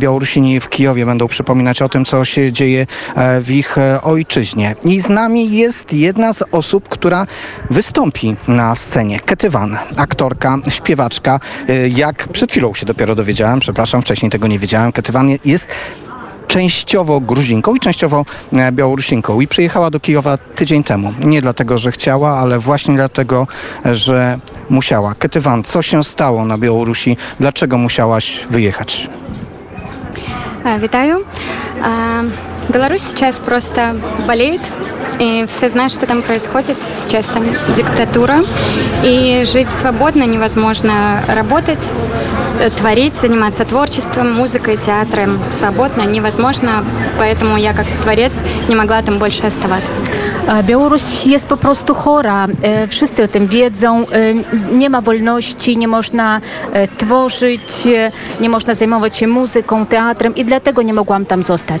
Białorusini w Kijowie będą przypominać o tym, co się dzieje e, w ich e, ojczyźnie. I z nami jest jedna z osób, która wystąpi na scenie. Ketywan, aktorka, śpiewaczka. E, Jak przed chwilą się dopiero dowiedziałem, przepraszam, wcześniej tego nie wiedziałem, Ketywan jest częściowo Gruzinką i częściowo Białorusinką i przyjechała do Kijowa tydzień temu. Nie dlatego, że chciała, ale właśnie dlatego, że musiała. Ketywan, co się stało na Białorusi? Dlaczego musiałaś wyjechać? А, Витаю. А, Беларусь сейчас просто болеет, и все знают, что там происходит. Сейчас там диктатура, и жить свободно невозможно. Работать, э, творить, заниматься творчеством, музыкой, театром свободно невозможно, поэтому я как творец не могла там больше оставаться. Białoruś jest po prostu chora. E, Wszyscy o tym wiedzą. E, Nie ma wolności, nie tworzyć, e, nie można zajmować się muzyką, teatrem i dlatego nie mogłam tam zostać.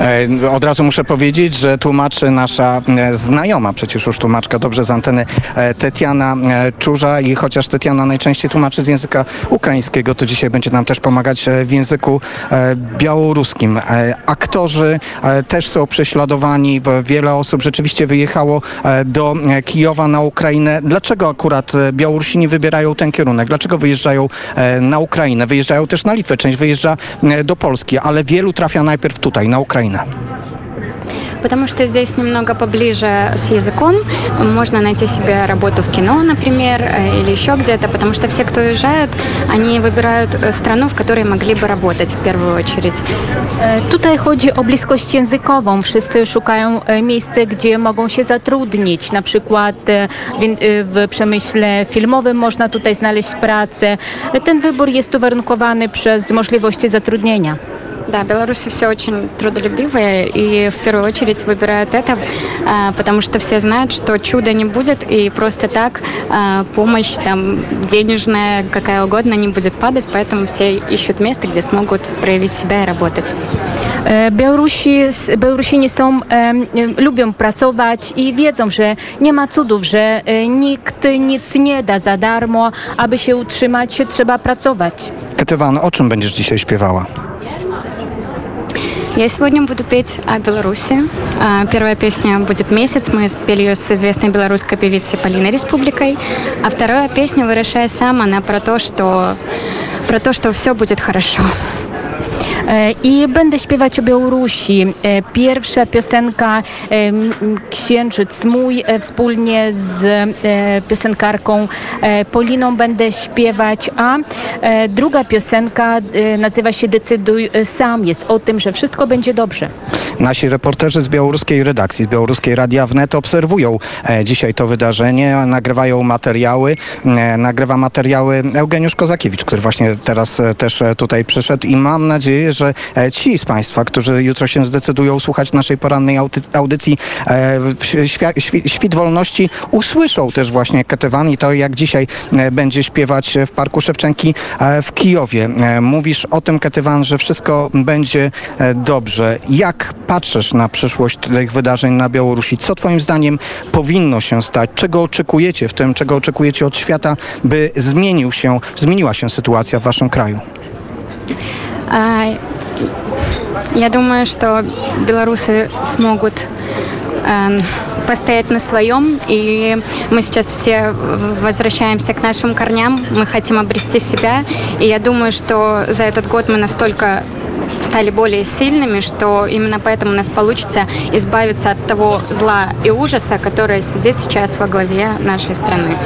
E, Od razu muszę powiedzieć, że tłumaczy nasza e, znajoma, przecież już tłumaczka dobrze z anteny, e, Tetiana Czurza i chociaż Tetiana najczęściej tłumaczy z języka ukraińskiego, to dzisiaj będzie nam też pomagać w języku białoruskim. Aktorzy też są prześladowani, wiele osób rzeczywiście wyjechało do Kijowa na Ukrainę. Dlaczego akurat Białorusini wybierają ten kierunek? Dlaczego wyjeżdżają na Ukrainę? Wyjeżdżają też na Litwę, część wyjeżdża do Polski, ale wielu trafia najpierw tutaj, na Ukrainę. Потому что здесь немного поближе с языком. Можно найти себе работу в кино, например, э, или еще где-то, потому что все, кто уезжают, они wybирают э, страну, в которой могли бы работать в первую очередь. E, Tutaj chodzi o bliskość językową. Wszyscy szukają e, miejsca, gdzie mogą się zatrudnić. Na przykład e, w, in- e, w przemyśle filmowym można tutaj znaleźć pracę. E, Ten wybór jest uwarunkowany przez możliwości zatrudnienia. Да, белорусы все очень трудолюбивые и в первую очередь выбирают это, а, потому что все знают, что чуда не будет и просто так а, помощь там денежная, какая угодно, не будет падать, поэтому все ищут место, где смогут проявить себя и работать. Białorusi, Białorusini są, e, lubią pracować i wiedzą, że nie ma cudów, że nikt nic nie da za darmo. Aby się utrzymać, trzeba pracować. Ketywan, o czym będziesz dzisiaj śpiewała? Я сегодня буду петь о Беларуси. А, Первая песня будет «Месяц». Мы спели ее с известной белорусской певицей Полиной Республикой. А вторая песня «Вырашай сам», она про то, что про то, что все будет хорошо. E, I będę śpiewać o Białorusi. E, Pierwsza piosenka e, Księżyc mój wspólnie z piosenkarką Poliną będę śpiewać, a druga piosenka nazywa się Decyduj sam. Jest o tym, że wszystko będzie dobrze. Nasi reporterzy z białoruskiej redakcji, z białoruskiej Radia Wnet obserwują dzisiaj to wydarzenie, nagrywają materiały. Nagrywa materiały Eugeniusz Kozakiewicz, który właśnie teraz też tutaj przyszedł i mam nadzieję, że e, ci z Państwa, którzy jutro się zdecydują słuchać naszej porannej audycji e, Świt Wolności, usłyszą też właśnie Ketywan i to jak dzisiaj e, będzie śpiewać w Parku Szewczenki w Kijowie. Mówisz o tym, Ketywan, że wszystko będzie dobrze. Jak patrzysz na przyszłość tych wydarzeń na Białorusi? Co Twoim zdaniem powinno się stać? Czego oczekujecie w tym, czego oczekujecie od świata, by zmienił się, zmieniła się sytuacja w Waszym kraju? А, Я думаю, что белорусы смогут эм, постоять на своем, и мы сейчас все возвращаемся к нашим корням, мы хотим обрести себя, и я думаю, что за этот год мы настолько стали более сильными, что именно поэтому у нас получится избавиться от того зла и ужаса, который сидит сейчас во главе нашей страны.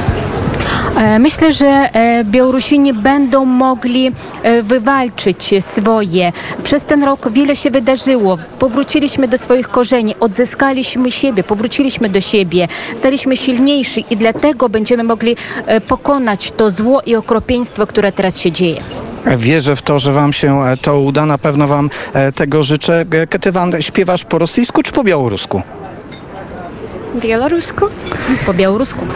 E, myślę, że e, Białorusini będą mogli e, wywalczyć swoje. Przez ten rok wiele się wydarzyło. Powróciliśmy do swoich korzeni, odzyskaliśmy siebie, powróciliśmy do siebie, staliśmy silniejsi i dlatego będziemy mogli pokonać to zło i okropieństwo, które teraz się dzieje. Wierzę w to, że Wam się to uda. Na pewno Wam tego życzę. Ketywan, śpiewasz po rosyjsku czy po białorusku? Białorusku. Po białorusku.